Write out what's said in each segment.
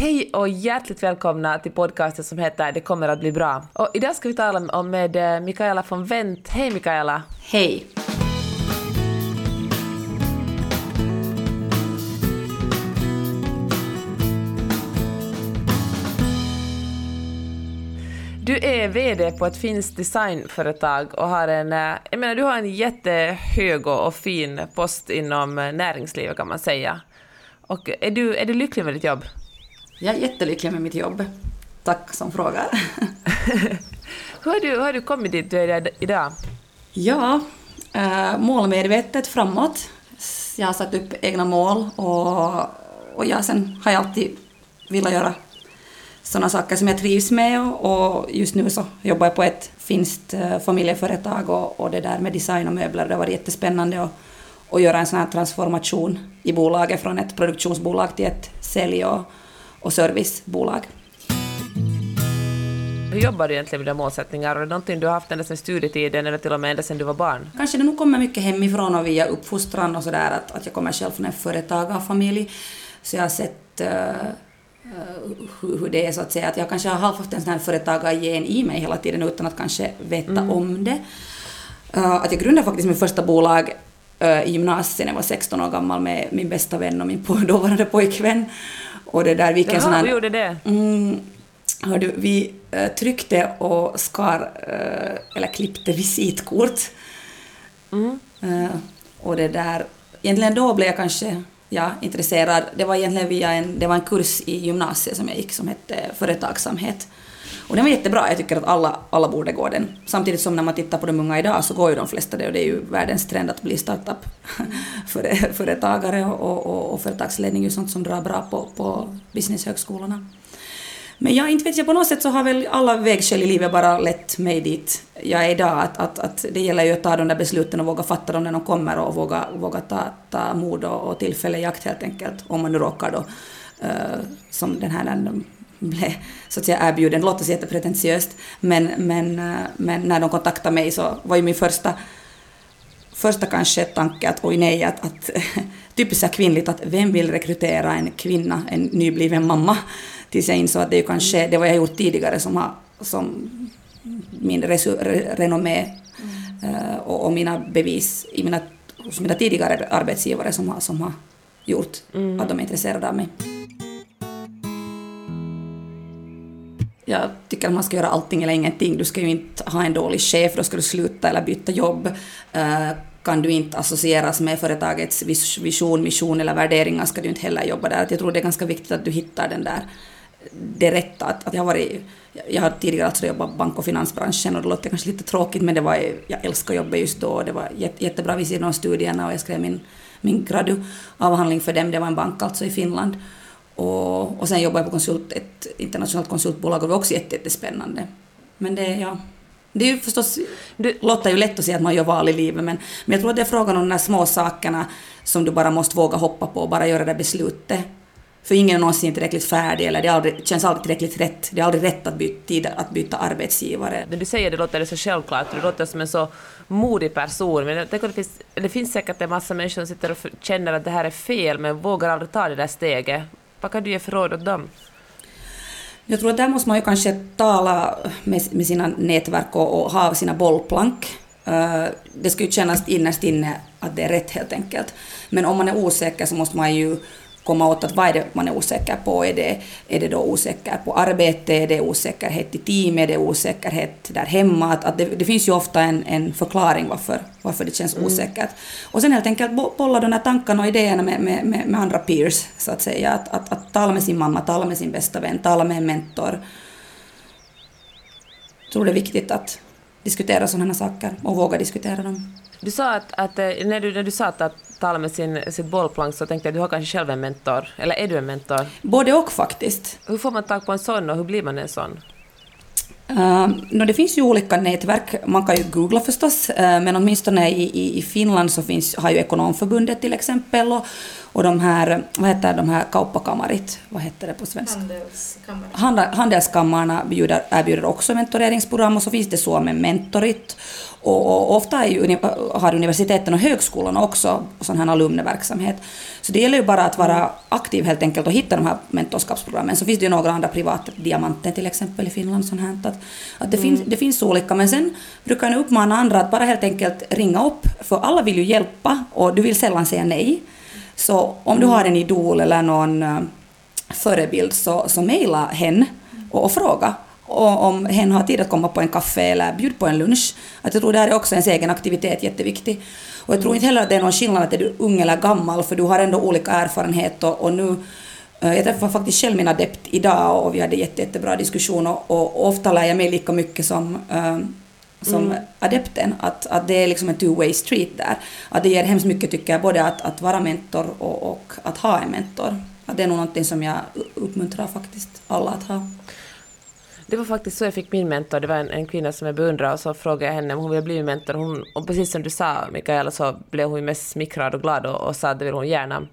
Hej och hjärtligt välkomna till podcasten som heter Det kommer att bli bra. Och idag ska vi tala om med eh, Mikaela von Wendt. Hej Mikaela! Hej! Du är VD på ett finskt designföretag och har en, eh, jag menar, du har en jättehög och fin post inom eh, näringslivet kan man säga. Och är du, är du lycklig med ditt jobb? Jag är jättelycklig med mitt jobb. Tack som frågar. hur, har du, hur har du kommit dit du är idag? Ja, äh, målmedvetet framåt. Jag har satt upp egna mål och, och jag sen har jag alltid velat göra sådana saker som jag trivs med och just nu så jobbar jag på ett finskt äh, familjeföretag och, och det där med design och möbler, det har varit jättespännande att, att göra en sån här transformation i bolaget från ett produktionsbolag till ett sälj och, och servicebolag. Hur jobbar du egentligen med dina målsättningar? Är det någonting du har haft ända sedan studietiden eller till och med ända sedan du var barn? Kanske det nog kommer mycket hemifrån och via uppfostran och sådär att, att jag kommer själv från en företagarfamilj. Så jag har sett uh, hur, hur det är så att säga. Att jag kanske har haft en sån här företagargen i mig hela tiden utan att kanske veta mm. om det. Uh, att jag grundade faktiskt mitt första bolag uh, i gymnasiet när jag var 16 år gammal med min bästa vän och min dåvarande pojkvän. Och det där, vilken Jaha, sån här, vi gjorde det? Mm, hördu, vi uh, tryckte och skar, uh, eller klippte visitkort. Mm. Uh, och det där, egentligen då blev jag kanske ja, intresserad. Det var egentligen via en, det var en kurs i gymnasiet som jag gick som hette företagsamhet. Och den var jättebra, jag tycker att alla, alla borde gå den. Samtidigt som när man tittar på de unga idag så går ju de flesta det och det är ju världens trend att bli startup-företagare och, och, och företagsledning är ju sånt som drar bra på, på businesshögskolorna. Men jag inte vet jag, på något sätt så har väl alla vägskäl i livet bara lett mig dit jag är idag. Att, att, att det gäller ju att ta de där besluten och våga fatta dem när de kommer och våga, våga ta, ta mod och, och tillfälle i akt helt enkelt. Om man nu råkar då, uh, som den här blev så att säga erbjuden, det låter så jättepretentiöst, men, men, uh, men när de kontaktade mig så var ju min första första kanske tanke att oj nej, att, att typiskt så kvinnligt att vem vill rekrytera en kvinna, en nybliven mamma? Tills jag insåg att det är kanske det vad jag gjort tidigare som har som min resu, re, renommé mm. uh, och, och, mina bevis i mina, hos mina tidigare arbetsgivare som har, som har gjort mm. att de är intresserade av mig. Jag tycker att man ska göra allting eller ingenting. Du ska ju inte ha en dålig chef, då ska du sluta eller byta jobb. Uh, kan du inte associeras med företagets vision, mission eller värderingar ska du inte heller jobba där. Jag tror det är ganska viktigt att du hittar den där det rätta. Att, att jag, har varit, jag har tidigare alltså jobbat bank och finansbranschen och det låter kanske lite tråkigt men det var, jag älskar jobbet just då. Det var jättebra vid sidan av studierna och jag skrev min, min graduavhandling för dem. Det var en bank alltså i Finland. Och, och sen jobbade jag på konsult, ett internationellt konsultbolag och det var också jättespännande. Men det, ja, det är ju förstås, det låter ju lätt att säga att man gör val i livet, men, men jag tror att det är frågan om de här små sakerna som du bara måste våga hoppa på och bara göra det beslutet. För ingen är någonsin tillräckligt färdig eller det aldrig, känns aldrig tillräckligt rätt. Det är aldrig rätt att byta, att byta arbetsgivare. När du säger det låter det så självklart, du låter som en så modig person, men jag det finns, det finns säkert en massa människor som sitter och känner att det här är fel men vågar aldrig ta det där steget. Vad kan du ge för råd åt dem? Jag tror att där måste man ju kanske tala med, med sina nätverk och, och ha sina bollplank. Uh, det ska ju kännas innerst inne att det är rätt helt enkelt. Men om man är osäker så måste man ju komma åt att vad är det man är osäker på? Är det, är det då osäker på arbete? Är det osäkerhet i team? Är det osäkerhet där hemma? Att, att det, det, finns ju ofta en, en förklaring varför, varför det känns mm. osäkert. Och sen helt enkelt bolla de här tankarna och idéerna med, med, med, med andra peers, så att säga. Att, att, att tala med sin mamma, tala med sin bästa vän, tala med en mentor. Jag tror det är viktigt att diskutera sådana saker och våga diskutera dem. Du sa att, att eh, när, du, när du sa att tala med sin, sitt bollplank så tänkte jag att du har kanske själv en mentor, eller är du en mentor? Både och faktiskt. Hur får man tag på en sån och hur blir man en sån? Uh, no, det finns ju olika nätverk, man kan ju googla förstås, uh, men åtminstone i, i, i Finland så finns, har ju Ekonomförbundet till exempel och, och de här, vad heter de här kauppakamarit, vad heter det på svenska? Handelskammaren. Handel- Handelskammarna bjuder, erbjuder också mentoreringsprogram och så finns det så med Mentorit. Och, och ofta ju, har universiteten och högskolorna också sån här alumneverksamhet. Så det gäller ju bara att vara aktiv helt enkelt och hitta de här mentorskapsprogrammen. Så finns det ju några andra privata, Diamanten till exempel i Finland, sånt här. Att, att det, finns, det finns olika, men sen brukar jag uppmana andra att bara helt enkelt ringa upp, för alla vill ju hjälpa och du vill sällan säga nej. Så om du har en idol eller någon eh, förebild så, så mejla hen och, och fråga och om hen har tid att komma på en kaffe eller bjud på en lunch. Att jag tror det här är också ens egen aktivitet jätteviktig. Och jag tror inte heller att det är någon skillnad att är du ung eller gammal för du har ändå olika erfarenhet och, och nu eh, jag träffade faktiskt själv min adept idag och vi hade jätte, jättebra diskussion och, och ofta lär jag mig lika mycket som, eh, som adepten. Att, att det är liksom en two-way street där. Att det ger hemskt mycket tycker jag, både att, att vara mentor och, och att ha en mentor. Att det är nog någonting som jag uppmuntrar faktiskt alla att ha. Det var faktiskt så jag fick min mentor. Det var en, en kvinna som jag beundrar och så frågade jag henne om hon ville bli min mentor. Hon, och precis som du sa, Mikaela, så blev hon mest smickrad och glad och, och sa att det vill hon gärna.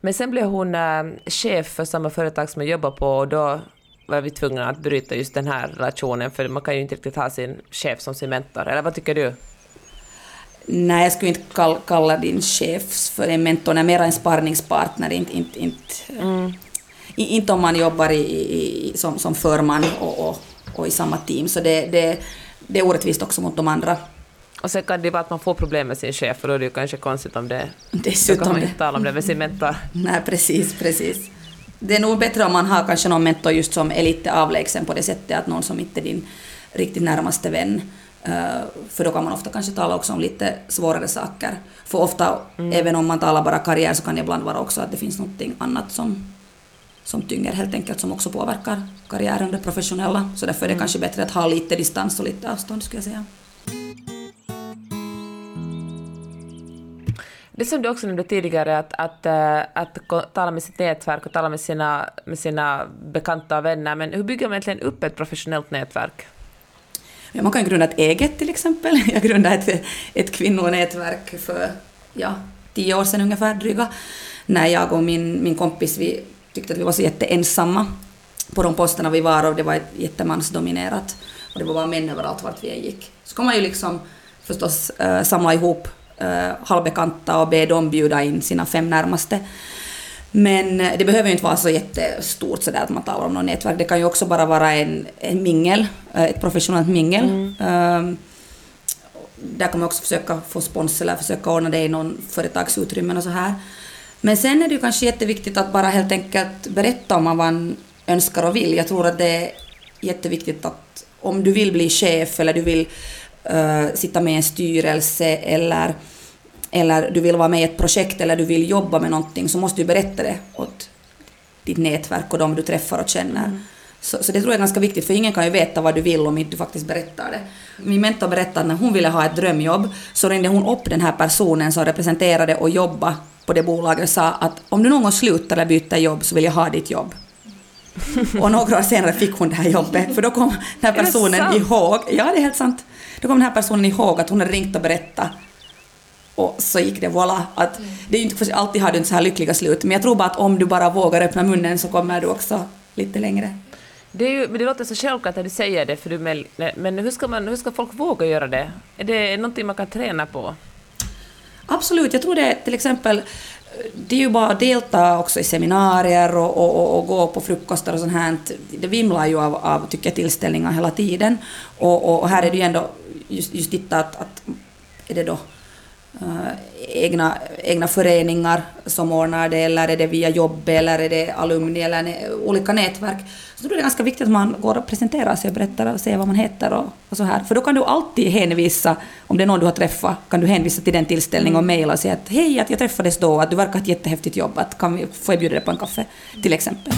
Men sen blev hon äh, chef för samma företag som jag jobbar på och då var vi tvungna att bryta just den här relationen för man kan ju inte riktigt ha sin chef som sin mentor. Eller vad tycker du? Nej, jag skulle inte kall, kalla din chef för en mentor, nej, mera en sparringspartner. Inte, inte, inte, i- inte om man jobbar i, i, som, som förman och, och, och i samma team. Så det, det, det är orättvist också mot de andra. Och sen kan det vara att man får problem med sin chef och då är det ju kanske konstigt om det... Då kan Dessutom man inte tala om det med sin mentor. Nej, precis, precis. Det är nog bättre om man har kanske någon mentor just som är lite avlägsen på det sättet att någon som inte är din riktigt närmaste vän. Eh, för då kan man ofta kanske tala också om lite svårare saker. För ofta, även om man talar bara karriär, så kan det ibland vara också att det finns något annat som, som tynger helt enkelt, som också påverkar karriären det professionella. Så därför är det kanske bättre att ha lite distans och lite avstånd, skulle jag säga. Det som du också nämnde tidigare, att, att, eh, att ko- tala med sitt nätverk och tala med sina, med sina bekanta och vänner, men hur bygger man egentligen upp ett professionellt nätverk? Ja, man kan grunda ett eget till exempel. Jag grundade ett, ett kvinnonätverk för ja, tio år sedan ungefär, dryga, när jag och min, min kompis vi tyckte att vi var så jätteensamma på de posterna vi var och det var jättemansdominerat och det var bara män överallt vart vi än gick. Så kan man ju liksom förstås eh, samla ihop uh, halvbekanta och be dem bjuda in sina fem närmaste. Men eh, det behöver ju inte vara så jättestort sådär att man talar om något nätverk. Det kan ju också bara vara en, en mingel, eh, ett professionellt mingel. Ehm, där kan man också försöka få spons eller försöka ordna det i någon företagsutrymmen och så här. Men sen är det ju kanske jätteviktigt att bara helt enkelt berätta om vad man önskar och vill. Jag tror att det är jätteviktigt att om du vill bli chef eller du vill eh, sitta med i en styrelse eller, eller du vill vara med i ett projekt eller du vill jobba med någonting så måste du berätta det åt ditt nätverk och de du träffar och känner. Så, så det tror jag är ganska viktigt, för ingen kan ju veta vad du vill om inte du faktiskt berättar det. Min mentor berättade att när hon ville ha ett drömjobb så ringde hon upp den här personen som representerade och jobbade på det bolaget och sa att om du någon gång slutar eller byter jobb så vill jag ha ditt jobb. Och några år senare fick hon det här jobbet, för då kom den här personen ihåg, ja det är helt sant, då kom den här personen ihåg att hon hade ringt och berättat och så gick det voilà. Att det är inte alltid har du inte så här lyckliga slut, men jag tror bara att om du bara vågar öppna munnen så kommer du också lite längre. Det, är ju, men det låter så självklart när du säger det, för du, men, men hur, ska man, hur ska folk våga göra det? Är det någonting man kan träna på? Absolut, jag tror det till exempel det är ju bara att delta också i seminarier och, och, och, och gå på frukostar och sånt här. Det vimlar ju av, av tycker jag, tillställningar hela tiden. Och, och, och här är det ju ändå just, just titta att, att är det då eh, egna, egna föreningar som ordnar det eller är det via jobb eller är det alumni eller nä- olika nätverk. Så då är det ganska viktigt att man går och presenterar sig och berättar och säger vad man heter och, och så här. För då kan du alltid hänvisa, om det är någon du har träffat, kan du hänvisa till den tillställningen och mejla och säga att hej, att jag träffades då, att du verkar ha ett jättehäftigt jobb, att kan vi, får jag bjuda dig på en kaffe, till exempel.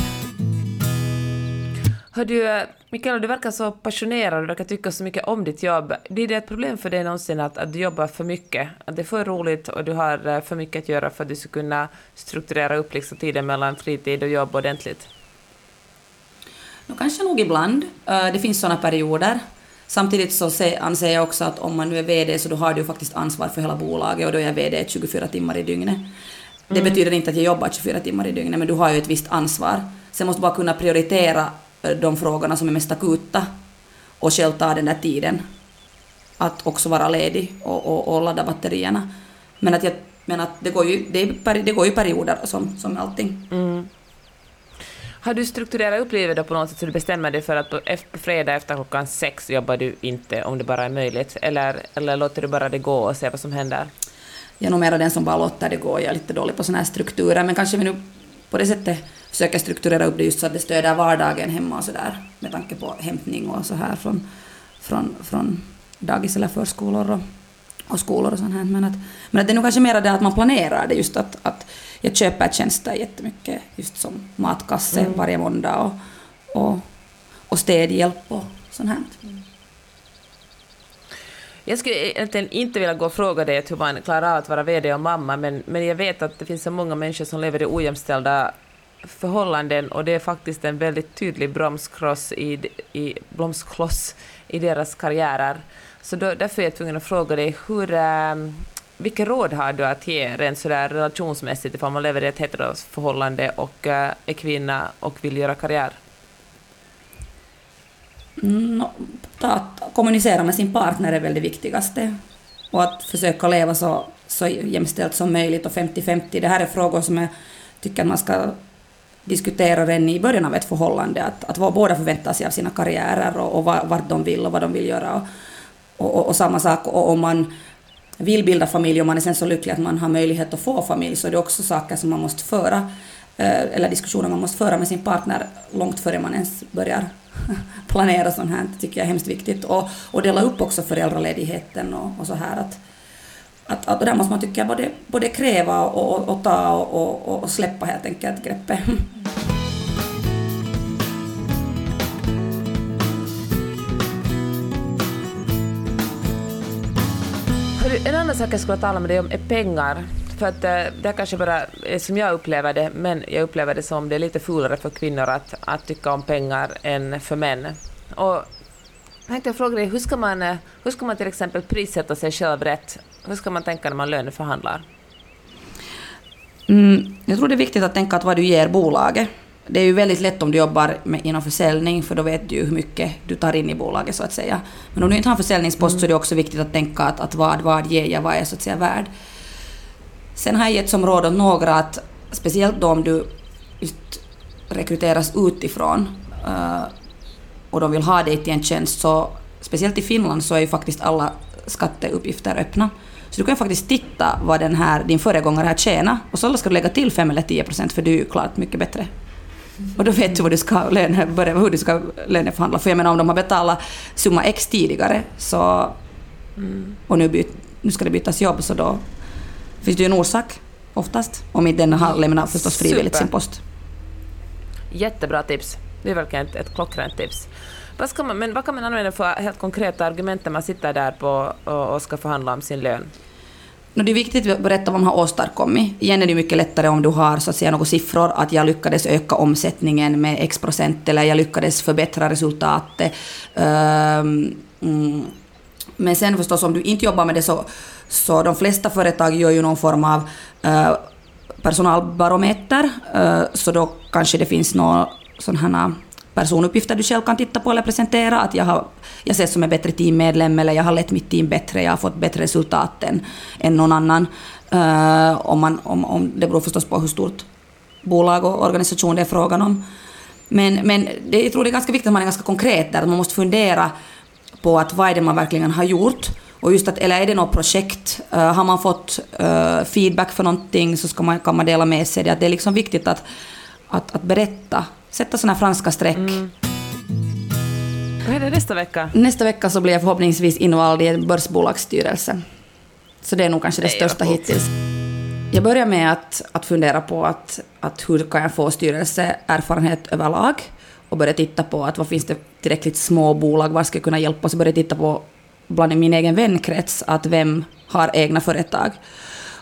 Hör du, eh, Mikaela, du verkar så passionerad, du verkar tycka så mycket om ditt jobb. Blir det ett problem för dig någonsin att, att du jobbar för mycket? Att det är för roligt och du har eh, för mycket att göra för att du ska kunna strukturera upp liksom tiden mellan fritid och jobb ordentligt? No, kanske nog ibland. Eh, Det finns sådana perioder. Samtidigt så se- anser jag också att om man nu är VD så då har du ju faktiskt ansvar för hela bolaget och då är jag VD 24 timmar i dygnet. Det mm. betyder inte att jag jobbar 24 timmar i dygnet, men du har ju ett visst ansvar. Sen måste du bara kunna prioritera de frågorna som är mest akuta och själv ta den där tiden att också vara ledig och, och, och ladda batterierna. Men att jag menar att det går ju, det, är, det går ju perioder som, som allting. Mm. Har du strukturerat upp livet då på något sätt så du bestämmer dig för att på, på fredag efter klockan sex jobbar du inte om det bara är möjligt, eller, eller låter du bara det gå och se vad som händer? Jag är nog mer den som bara låter det gå. Jag är lite dålig på sådana här strukturer, men kanske vi nu på det sättet försöker strukturera upp det just så att det stöder vardagen hemma och sådär, med tanke på hämtning och så här från, från, från dagis eller förskolor och, och skolor och sånt här. Men, att, men att det är nog kanske mer det att man planerar det, just att, att jag köper tjänster jättemycket, just som matkasse mm. varje måndag och, och, och städhjälp och sånt här. Jag skulle egentligen inte vilja gå och fråga dig hur man klarar av att vara VD och mamma, men, men jag vet att det finns så många människor som lever i ojämställda förhållanden och det är faktiskt en väldigt tydlig bromskloss i, i, bromskloss i deras karriärer. Så då, därför är jag tvungen att fråga dig, hur, ähm, vilka råd har du att ge rent sådär relationsmässigt ifall man lever i ett heteroförhållande och äh, är kvinna och vill göra karriär? Mm, no, att kommunicera med sin partner är väl det viktigaste. Och att försöka leva så, så jämställt som möjligt och 50-50. Det här är frågor som jag tycker man ska diskuterade i början av ett förhållande. Att, att vad båda förväntar sig av sina karriärer och, och vart de vill och vad de vill göra. Och, och, och samma sak om man vill bilda familj och man är sen så lycklig att man har möjlighet att få familj så är det också saker som man måste föra, eh, eller diskussioner man måste föra med sin partner långt före man ens börjar planera sånt här. Det tycker jag är hemskt viktigt. Och, och dela upp också föräldraledigheten och, och så här. Att, att, att där måste man tycka både, både kräva och, och, och ta och, och, och släppa helt enkelt greppet. En annan sak jag skulle tala med dig om är pengar. För att eh, det kanske bara är som jag upplever det, men jag upplever det som det är lite fulare för kvinnor att, att tycka om pengar än för män. Och jag tänkte fråga dig, hur ska, man, eh, hur ska man till exempel prissätta sig själv rätt? Hur ska man tänka när man löneförhandlar? Mm, jag tror det är viktigt att tänka att vad du ger bolaget. Det är ju väldigt lätt om du jobbar med, inom försäljning, för då vet du ju hur mycket du tar in i bolaget så att säga. Men om du inte har en försäljningspost mm. så är det också viktigt att tänka att, att vad, vad ger jag, vad är jag så att säga värd. Sen har jag gett som råd åt några att, speciellt då om du rekryteras utifrån uh, och de vill ha dig till en tjänst, så speciellt i Finland så är ju faktiskt alla skatteuppgifter öppna. Så du kan faktiskt titta vad den här, din föregångare har tjänat och så ska du lägga till 5 eller 10 procent för du är ju klart mycket bättre. Och då vet du vad du ska löne, hur du ska löneförhandla. För jag menar om de har betalat summa X tidigare så, mm. och nu, byt, nu ska det bytas jobb så då finns det ju en orsak oftast. Om inte den har lämnat förstås frivilligt sin post. Jättebra tips. Det är verkligen ett, ett klockrent tips. Vad, ska man, men vad kan man använda för helt konkreta argument när man sitter där på, och, och ska förhandla om sin lön? No, det är viktigt att berätta vad man har åstadkommit. Igen är det mycket lättare om du har så att säga, några siffror, att jag lyckades öka omsättningen med x procent eller jag lyckades förbättra resultatet. Um, mm. Men sen förstås om du inte jobbar med det så, så de flesta företag gör ju någon form av uh, personalbarometer, uh, så då kanske det finns någon sådana äh, personuppgifter du själv kan titta på eller presentera, att jag, har, jag ses som en bättre teammedlem eller jag har lett mitt team bättre, jag har fått bättre resultat än, än någon annan. Uh, om man, om, om, det beror förstås på hur stort bolag och organisation det är frågan om. Men, men det, jag tror det är ganska viktigt att man är ganska konkret där, att man måste fundera på att vad är det man verkligen har gjort och just att, eller är det något projekt, uh, har man fått uh, feedback för någonting så ska man, kan man dela med sig det. Att det är liksom viktigt att, att, att berätta sätta såna franska streck. Mm. Vad är det nästa vecka? Nästa vecka så blir jag förhoppningsvis invald i en börsbolagsstyrelse. Så det är nog kanske det största hittills. Jag börjar med att, att fundera på att, att hur kan jag få styrelseerfarenhet överlag och börja titta på att vad finns det tillräckligt små bolag, var ska jag kunna hjälpa? Så börja titta på bland min egen vänkrets, att vem har egna företag.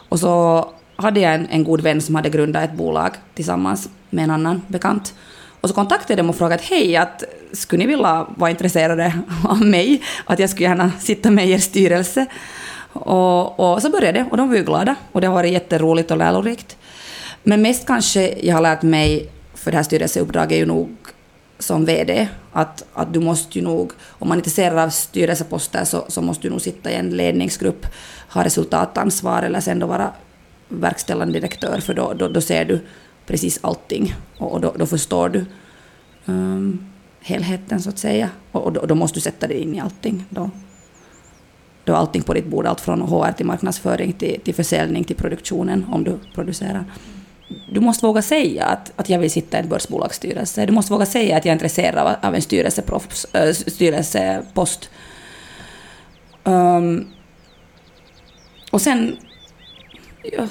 Och så hade jag en, en god vän som hade grundat ett bolag tillsammans med en annan bekant. Och så kontaktade jag dem och frågade hej, att skulle ni vilja vara intresserade av mig? Att jag skulle gärna sitta med i er styrelse. Och, och så började det och de var ju glada och det har varit jätteroligt och lärorikt. Men mest kanske jag har lärt mig för det här styrelseuppdraget är ju nog som VD, att, att du måste ju nog, om man är intresserad av styrelseposter så, så måste du nog sitta i en ledningsgrupp, ha resultatansvar eller sen då vara verkställande direktör, för då, då, då ser du precis allting och då, då förstår du um, helheten så att säga. Och då, då, måste du sätta dig in i allting. Då, då är allting på ditt bord, allt från HR till marknadsföring till, till försäljning till produktionen om du producerar du måste våga säga att, att jag vill sitta i en börsbolagsstyrelse. Du måste våga säga att jag är intresserad av, av en äh, styrelsepost. Um, och sen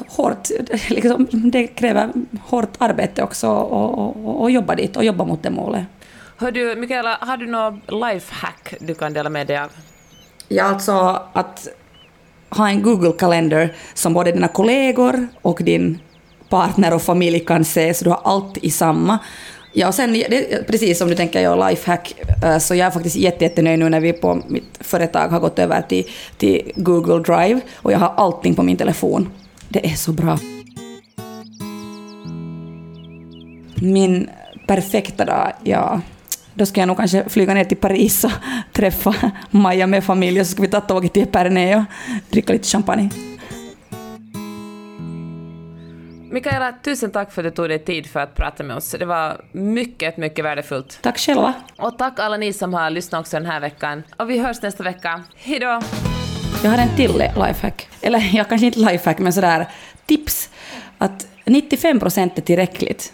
hårt, liksom, det kräver hårt arbete också att jobba dit och jobba mot det målet. Hör du, Mikaela, har du något lifehack du kan dela med dig av? Ja, alltså att ha en Google-kalender som både dina kollegor och din partner och familj kan se, så du har allt i samma. Ja, och sen, det, precis som du tänker jag lifehack, eh, så jag är faktiskt jättenöjd nu när vi på mitt företag har gått över till, till Google Drive och jag har allting på min telefon. Det är så bra. Min perfekta dag, ja, då ska jag nog kanske flyga ner till Paris och träffa Maja med familj och så ska vi ta tåget till Epernay och dricka lite champagne. Mikaela, tusen tack för att du tog dig tid för att prata med oss. Det var mycket, mycket värdefullt. Tack själva. Och tack alla ni som har lyssnat också den här veckan. Och vi hörs nästa vecka. Hej då! Jag har en till lifehack. Eller jag kanske inte lifehack, men sådär tips. Att 95 procent är tillräckligt.